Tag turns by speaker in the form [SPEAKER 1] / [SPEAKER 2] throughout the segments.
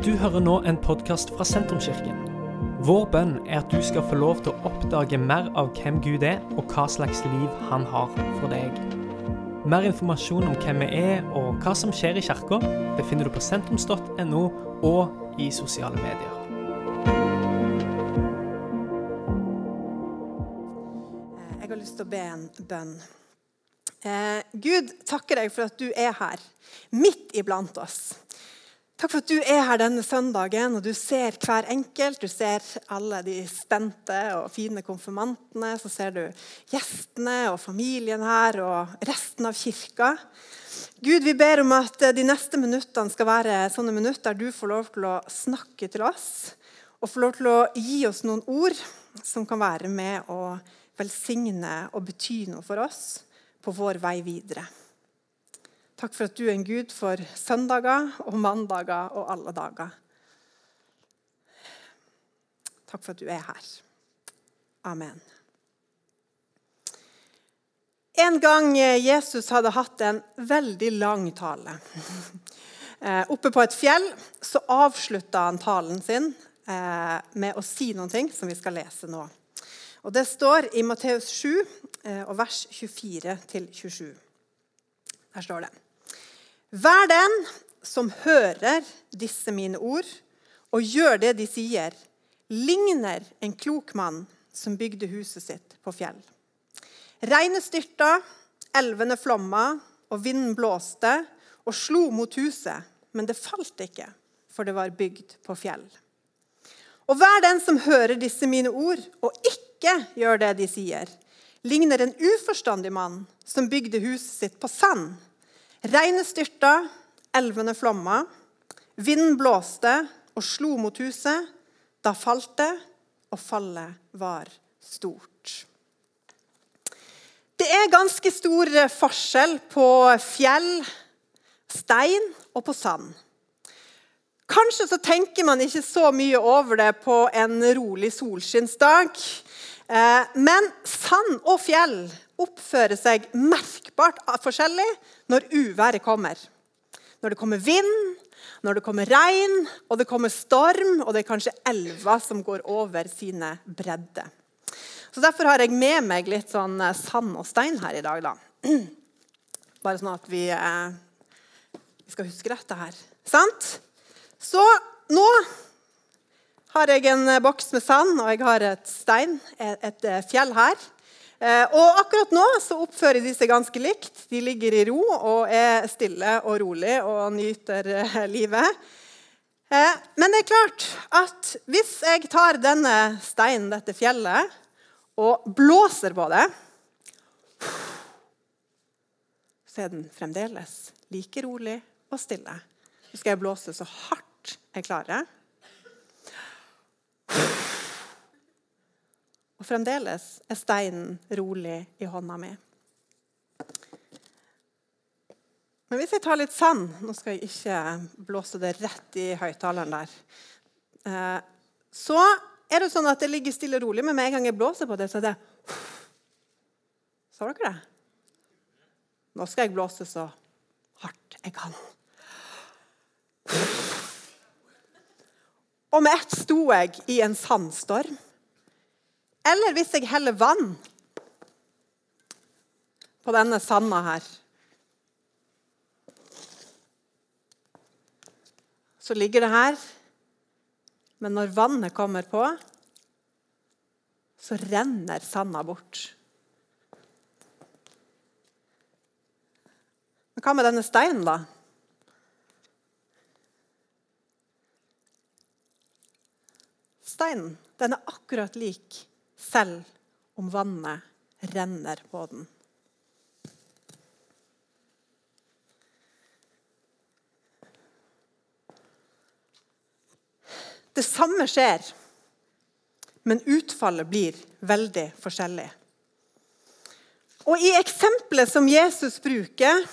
[SPEAKER 1] Du hører nå en podkast fra Sentrumskirken. Vår bønn er at du skal få lov til å oppdage mer av hvem Gud er, og hva slags liv han har for deg. Mer informasjon om hvem vi er og hva som skjer i kirka, befinner du på sentrums.no og i sosiale medier.
[SPEAKER 2] Jeg har lyst til å be en bønn. Eh, Gud, takker deg for at du er her, midt iblant oss. Takk for at du er her denne søndagen, og du ser hver enkelt. Du ser alle de spente og fine konfirmantene. Så ser du gjestene og familien her og resten av kirka. Gud, vi ber om at de neste minuttene skal være sånne minutter der du får lov til å snakke til oss. Og får lov til å gi oss noen ord som kan være med å velsigne og bety noe for oss på vår vei videre. Takk for at du er en Gud for søndager og mandager og alle dager. Takk for at du er her. Amen. En gang Jesus hadde hatt en veldig lang tale. Eh, oppe på et fjell så avslutta han talen sin eh, med å si noe som vi skal lese nå. Og Det står i Matteus 7, eh, vers 24-27. Der står det. Vær den som hører disse mine ord, og gjør det de sier, ligner en klok mann som bygde huset sitt på fjell. Regnet styrta, elvene flomma, og vinden blåste og slo mot huset, men det falt ikke, for det var bygd på fjell. Og hver den som hører disse mine ord, og ikke gjør det de sier, ligner en uforstandig mann som bygde huset sitt på sand. Regnet styrta, elvene flomma, vinden blåste og slo mot huset. Da falt det, og fallet var stort. Det er ganske stor forskjell på fjell, stein og på sand. Kanskje så tenker man ikke så mye over det på en rolig solskinnsdag. Eh, men sand og fjell oppfører seg merkbart forskjellig når uværet kommer. Når det kommer vind, når det kommer regn, og det kommer storm, og det er kanskje elver som går over sine bredder. Så Derfor har jeg med meg litt sånn eh, sand og stein her i dag. da. Bare sånn at vi, eh, vi skal huske dette her. Sant? Så nå har jeg en boks med sand, og jeg har et stein, et, et fjell her. Eh, og akkurat nå så oppfører de seg ganske likt. De ligger i ro og er stille og rolig og nyter eh, livet. Eh, men det er klart at hvis jeg tar denne steinen, dette fjellet, og blåser på det Så er den fremdeles like rolig og stille. Så skal jeg blåse så hardt jeg klarer. Og fremdeles er steinen rolig i hånda mi. Men hvis jeg tar litt sand Nå skal jeg ikke blåse det rett i høyttaleren der. Eh, så er det sånn at det ligger stille og rolig, men med en gang jeg blåser på det, så er det Så dere det? Nå skal jeg blåse så hardt jeg kan. Og med ett sto jeg i en sandstorm. Eller hvis jeg heller vann på denne sanda her Så ligger det her, men når vannet kommer på, så renner sanda bort. Men hva med denne steinen, da? Steinen den er akkurat lik selv om vannet renner på den. Det samme skjer, men utfallet blir veldig forskjellig. Og I eksempelet som Jesus bruker,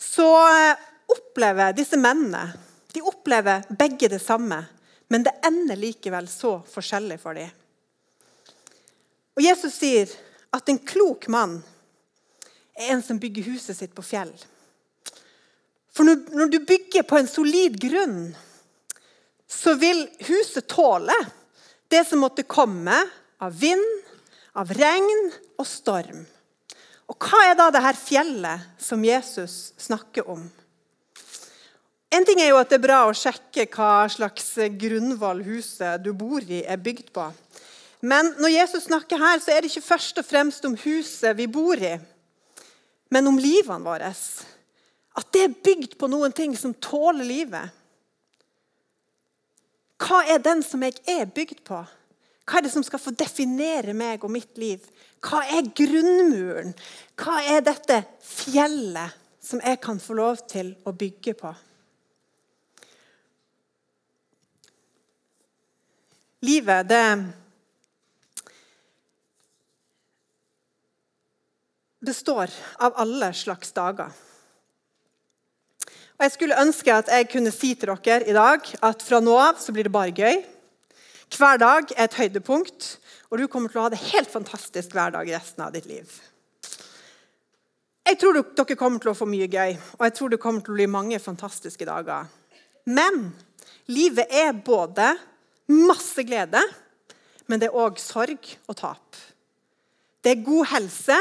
[SPEAKER 2] så opplever disse mennene de opplever begge det samme, men det ender likevel så forskjellig for dem. Og Jesus sier at en klok mann er en som bygger huset sitt på fjell. For når, du bygger på en solid grunn, så vil huset tåle det som måtte komme av vind, av regn og storm. Og hva er da det her fjellet som Jesus snakker om? En ting er jo at det er bra å sjekke hva slags grunnvoll huset du bor i, er bygd på. Men når Jesus snakker her, så er det ikke først og fremst om huset vi bor i, men om livene våre. At det er bygd på noen ting som tåler livet. Hva er den som jeg er bygd på? Hva er det som skal få definere meg og mitt liv? Hva er grunnmuren? Hva er dette fjellet som jeg kan få lov til å bygge på? Livet, det består av alle slags dager. Og Jeg skulle ønske at jeg kunne si til dere i dag at fra nå av så blir det bare gøy. Hver dag er et høydepunkt, og du kommer til å ha det helt fantastisk hver dag resten av ditt liv. Jeg tror dere kommer til å få mye gøy, og jeg tror det kommer til å bli mange fantastiske dager. Men livet er både masse glede, men det er òg sorg og tap. Det er god helse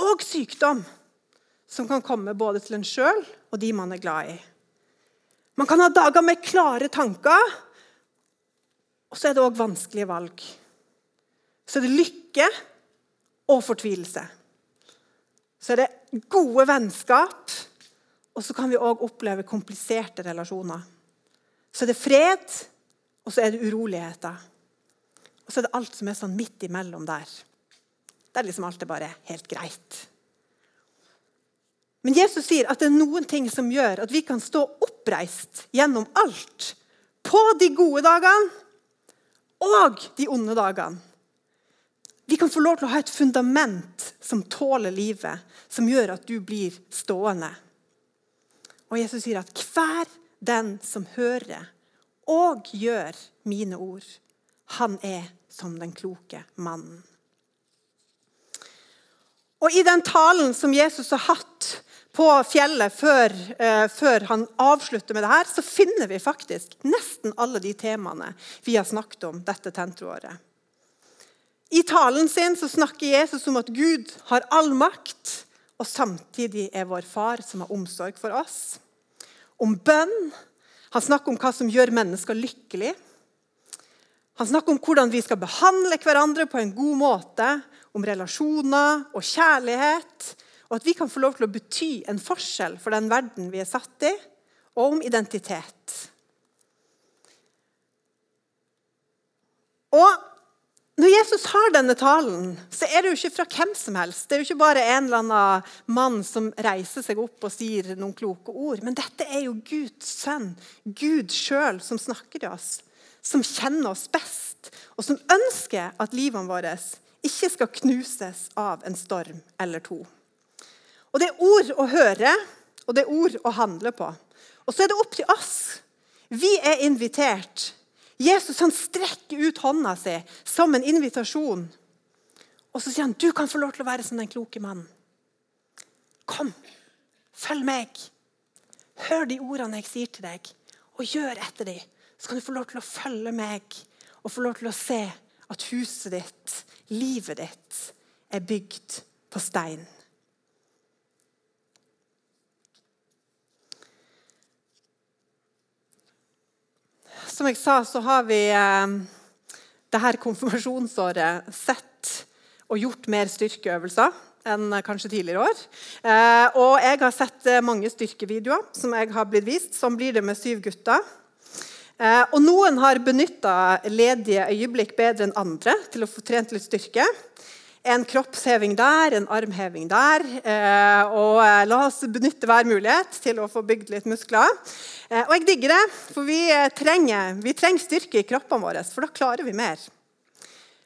[SPEAKER 2] og sykdom som kan komme både til en sjøl og de man er glad i. Man kan ha dager med klare tanker, og så er det òg vanskelige valg. Så er det lykke og fortvilelse. Så er det gode vennskap, og så kan vi òg oppleve kompliserte relasjoner. Så er det fred, og så er det uroligheter. Og så er det alt som er sånn midt imellom der. Det er liksom alt er bare helt greit. Men Jesus sier at det er noen ting som gjør at vi kan stå oppreist gjennom alt. På de gode dagene og de onde dagene. Vi kan få lov til å ha et fundament som tåler livet, som gjør at du blir stående. Og Jesus sier at hver den som hører og gjør mine ord, han er som den kloke mannen. Og I den talen som Jesus har hatt på fjellet før, eh, før, han avslutter med det her, så finner vi faktisk nesten alle de temaene vi har snakket om dette tentroåret. I talen sin så snakker Jesus om at Gud har all makt, og samtidig er vår far som har omsorg for oss. Om bønn. Han snakker om hva som gjør mennesker lykkelige. Han snakker om hvordan vi skal behandle hverandre på en god måte, om relasjoner og kjærlighet, og at vi kan få lov til å bety en forskjell for den verden vi er satt i, og om identitet. Og når Jesus har denne talen, så er det jo ikke fra hvem som helst. Det er jo ikke bare en eller annen mann som reiser seg opp og sier noen kloke ord. Men dette er jo Guds sønn, Gud sjøl, som snakker til oss. Som kjenner oss best, og som ønsker at livene våre ikke skal knuses av en storm eller to. Og Det er ord å høre, og det er ord å handle på. Og så er det opp til oss. Vi er invitert. Jesus han strekker ut hånda si som en invitasjon. Og så sier han, 'Du kan få lov til å være som den kloke mannen.' Kom, følg meg. Hør de ordene jeg sier til deg, og gjør etter dem. Så kan du få lov til å følge meg og få lov til å se at huset ditt, livet ditt, er bygd på stein. Som jeg sa, så har vi eh, dette konfirmasjonsåret sett og gjort mer styrkeøvelser enn kanskje tidligere år. Eh, og jeg har sett eh, mange styrkevideoer som jeg har blitt vist. Sånn blir det med syv gutter. Eh, og noen har benytta ledige øyeblikk bedre enn andre til å få trent litt styrke. En kroppsheving der, en armheving der. Eh, og eh, la oss benytte hver mulighet til å få bygd litt muskler. Og jeg digger det, for vi trenger, vi trenger styrke i kroppene våre, for da klarer vi mer.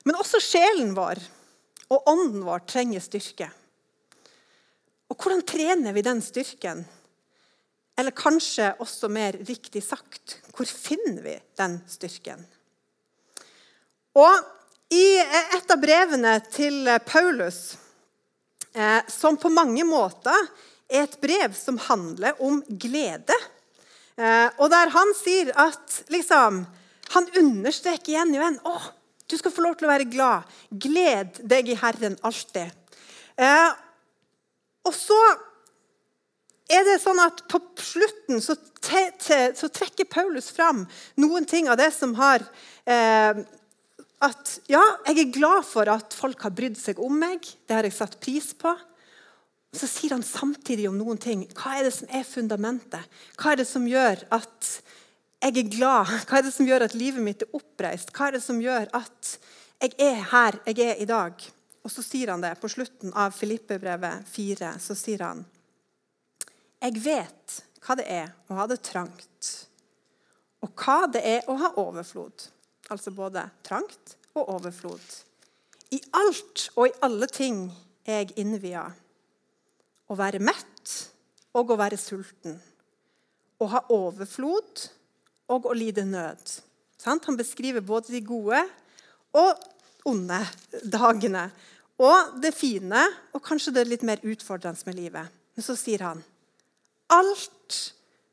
[SPEAKER 2] Men også sjelen vår og ånden vår trenger styrke. Og hvordan trener vi den styrken? Eller kanskje også mer riktig sagt hvor finner vi den styrken? Og I et av brevene til Paulus, som på mange måter er et brev som handler om glede Eh, og der han sier at liksom, Han understreker igjen og igjen å, du skal få lov til å være glad. Gled deg i Herren alltid. Eh, og så er det sånn at På slutten så, te, te, så trekker Paulus fram noen ting av det som har eh, at ja, jeg er glad for at folk har brydd seg om meg. Det har jeg satt pris på. Så sier han samtidig om noen ting. Hva er det som er fundamentet? Hva er det som gjør at jeg er glad? Hva er det som gjør at livet mitt er oppreist? Hva er det som gjør at jeg er her jeg er i dag? Og så sier han det på slutten av Filippebrevet 4. Så sier han Jeg vet hva det er å ha det trangt, og hva det er å ha overflod. Altså både trangt og overflod. I alt og i alle ting er jeg innvia å være mett og å være sulten. Å ha overflod og å lide nød. Han beskriver både de gode og onde dagene. Og det fine og kanskje det litt mer utfordrende med livet. Men så sier han alt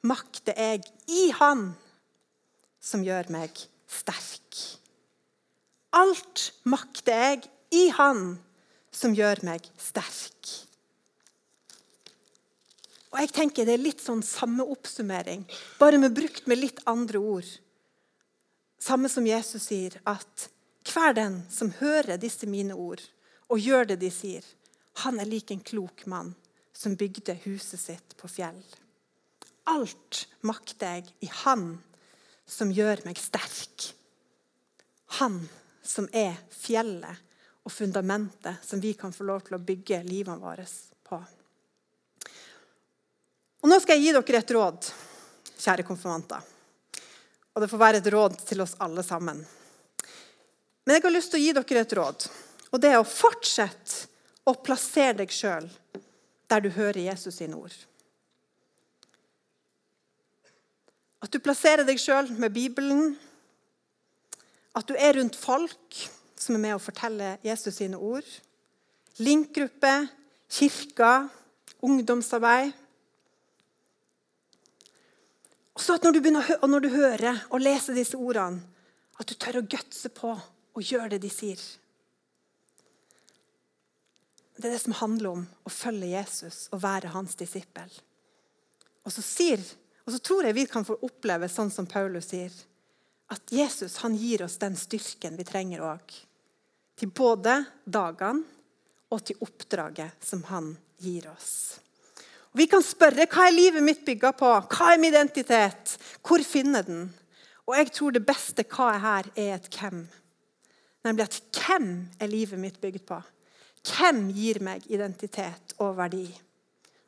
[SPEAKER 2] makter jeg i Han som gjør meg sterk. Alt makter jeg i Han som gjør meg sterk. Og jeg tenker Det er litt sånn samme oppsummering, bare med brukt med litt andre ord. Samme som Jesus sier, at hver den som hører disse mine ord og gjør det de sier, han er lik en klok mann som bygde huset sitt på fjell. Alt makter jeg i Han som gjør meg sterk. Han som er fjellet og fundamentet som vi kan få lov til å bygge livene våre på. Og Nå skal jeg gi dere et råd, kjære konfirmanter. Og det får være et råd til oss alle sammen. Men jeg har lyst til å gi dere et råd. Og det er å fortsette å plassere deg sjøl der du hører Jesus sine ord. At du plasserer deg sjøl med Bibelen. At du er rundt folk som er med å fortelle Jesus sine ord. Linkgruppe, kirka, ungdomsarbeid. Og så at når du, begynner, når du hører og leser disse ordene, at du tør å gutse på og gjøre det de sier. Det er det som handler om å følge Jesus og være hans disippel. Og så, sier, og så tror jeg vi kan få oppleve sånn som Paulus sier, at Jesus han gir oss den styrken vi trenger òg. Til både dagene og til oppdraget som han gir oss. Og vi kan spørre hva er livet mitt bygga på? Hva er min identitet? Hvor finner den? Og jeg tror det beste hva er her, er et hvem. Nemlig at hvem er livet mitt bygd på? Hvem gir meg identitet og verdi?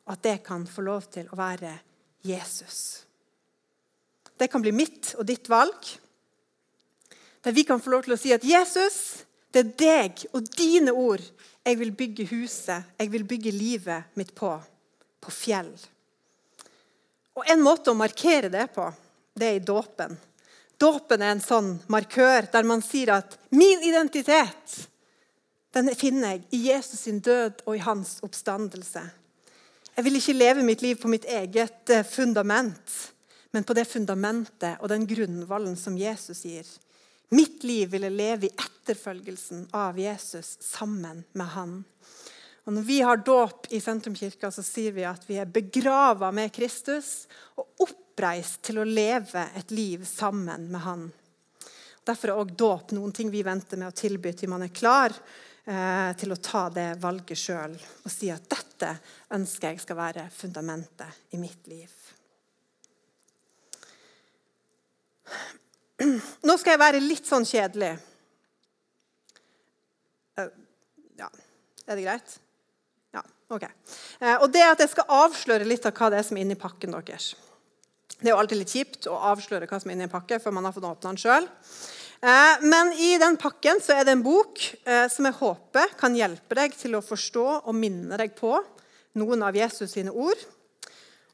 [SPEAKER 2] Og at det kan få lov til å være Jesus. Det kan bli mitt og ditt valg. Der vi kan få lov til å si at Jesus, det er deg og dine ord jeg vil bygge huset, jeg vil bygge livet mitt på på fjell. Og En måte å markere det på, det er i dåpen. Dåpen er en sånn markør der man sier at 'min identitet' den finner jeg i Jesus sin død og i hans oppstandelse. Jeg vil ikke leve mitt liv på mitt eget eh, fundament, men på det fundamentet og den grunnvollen som Jesus gir. Mitt liv vil jeg leve i etterfølgelsen av Jesus sammen med han. Og når vi har dåp i Sentrumkirka, så sier vi at vi er begrava med Kristus og oppreist til å leve et liv sammen med Han. Derfor er òg dåp noen ting vi venter med å tilby til man er klar eh, til å ta det valget sjøl og si at dette ønsker jeg skal være fundamentet i mitt liv. Nå skal jeg være litt sånn kjedelig. Eh, ja, er det greit? Ja, Ok. Eh, og det at jeg skal avsløre litt av hva det er som er inni pakken deres. Det er jo alltid litt kjipt å avsløre hva som er inni en pakke før man har fått åpne den sjøl. Eh, men i den pakken så er det en bok eh, som jeg håper kan hjelpe deg til å forstå og minne deg på noen av Jesus sine ord.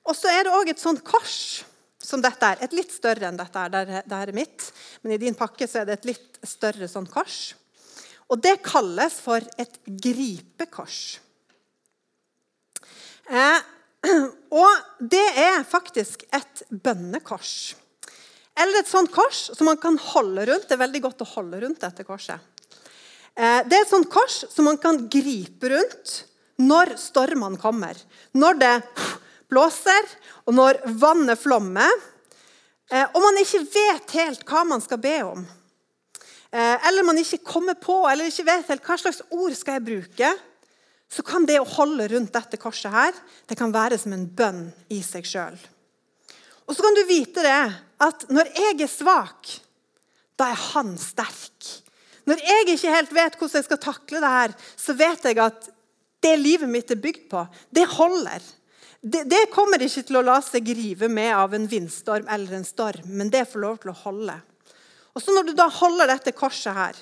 [SPEAKER 2] Og så er det òg et sånt kors som dette er. Et litt større enn dette er. Det er mitt. Men i din pakke så er det et litt større sånt kors. Og det kalles for et gripekors. Eh, Og det er faktisk et bønnekors. Eller et sånt kors som man kan holde rundt. Det er veldig godt å holde rundt dette korset. Eh, det er et sånt kors som man kan gripe rundt når stormene kommer. Når det blåser, og når vannet flommer, eh, og man ikke vet helt hva man skal be om. Eh, eller man ikke kommer på eller ikke vet helt hva slags ord skal jeg bruke, så kan det å holde rundt dette korset her, det kan være som en bønn i seg sjøl. Og så kan du vite det at når jeg er svak, da er han sterk. Når jeg ikke helt vet hvordan jeg skal takle det her, så vet jeg at det livet mitt er bygd på, det holder. Det, det, kommer ikke til å la seg rive med av en vindstorm eller en storm, men det får lov til å holde. Og så Når du da holder dette korset her,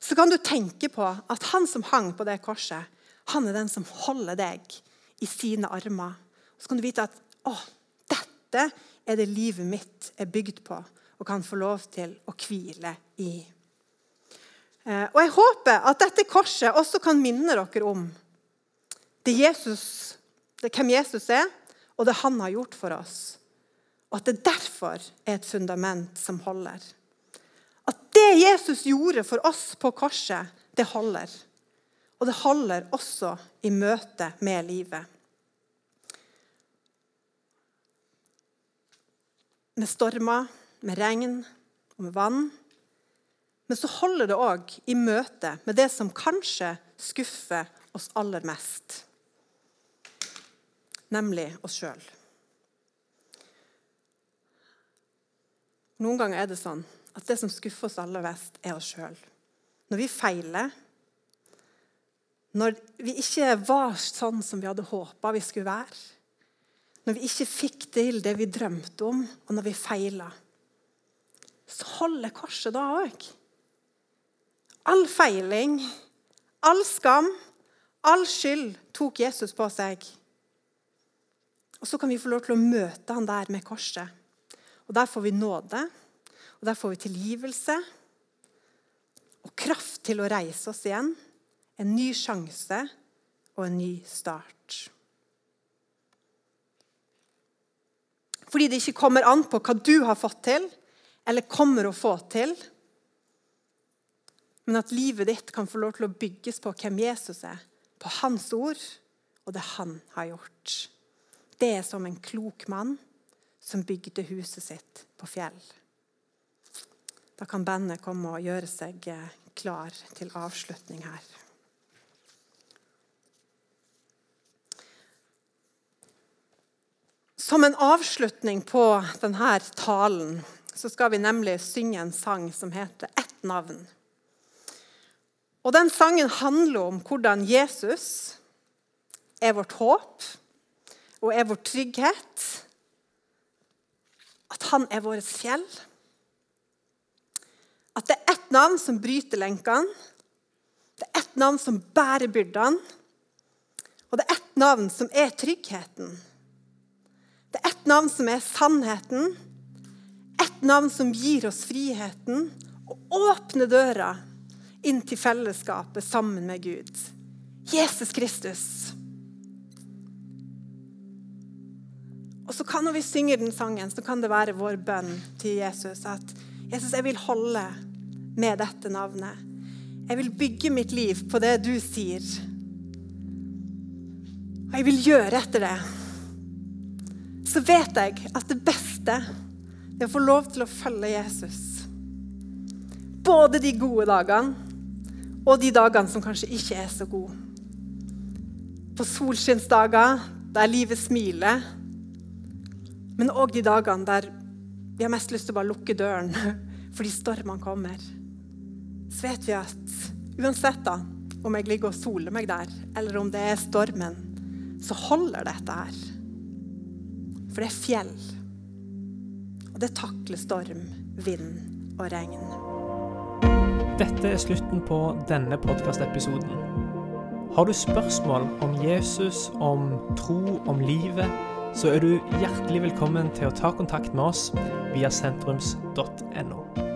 [SPEAKER 2] så kan du tenke på at han som hang på det korset, han er den som holder deg i sine armer. Så kan du vite at å, dette er det livet mitt er bygd på og kan få lov til å hvile i. Eh, og Jeg håper at dette korset også kan minne dere om det, Jesus, det hvem Jesus er, og det han har gjort for oss. Og at det derfor er et fundament som holder. At det Jesus gjorde for oss på korset, det holder. Og det holder også i møte med livet. Med stormer, med regn og med vann. Men så holder det òg i møte med det som kanskje skuffer oss aller mest nemlig oss sjøl. Noen ganger er det sånn at det som skuffer oss aller mest, er oss sjøl. Når vi feiler, når vi ikke var sånn som vi hadde håpa vi skulle være, når vi ikke fikk til det vi drømte om, og når vi feila, så holder korset da òg. All feiling, all skam, all skyld tok Jesus på seg. Og så kan vi få lov til å møte han der med korset. Og Der får vi nåde, og der får vi tilgivelse og kraft til å reise oss igjen. En ny sjanse og en ny start. Fordi det ikke kommer an på hva du har fått til, eller kommer å få til, men at livet ditt kan få lov til å bygges på hvem Jesus er, på hans ord og det han har gjort. Det er som en klok mann som bygde huset sitt på fjell. Da kan bandet komme og gjøre seg eh, klar til avslutning her. Som en avslutning på denne talen så skal vi nemlig synge en sang som heter 'Ett navn'. Og Den sangen handler om hvordan Jesus er vårt håp og er vår trygghet. At han er vårt fjell. At det er ett navn som bryter lenkene. Det er ett navn som bærer byrdene. Og det er ett navn som er tryggheten. Det er ett navn som er sannheten. Ett navn som gir oss friheten og åpner døra inn til fellesskapet sammen med Gud. Jesus Kristus. Og så kan Når vi synger den sangen, så kan det være vår bønn til Jesus at Jesus, jeg vil holde med dette navnet. Jeg vil bygge mitt liv på det du sier. Og jeg vil gjøre etter det. Så vet jeg at det beste er å få lov til å følge Jesus. Både de gode dagene og de dagene som kanskje ikke er så gode. På solskinnsdager der livet smiler men òg de dagene der vi har mest lyst til å bare lukke døren fordi stormene kommer. Så vet vi at uansett da, om jeg ligger og soler meg der, eller om det er stormen, så holder dette her. For det er fjell. Og det takler storm, vind og regn.
[SPEAKER 1] Dette er slutten på denne podkastepisoden. Har du spørsmål om Jesus, om tro, om livet? så er du hjertelig velkommen til å ta kontakt med oss via sentrums.no.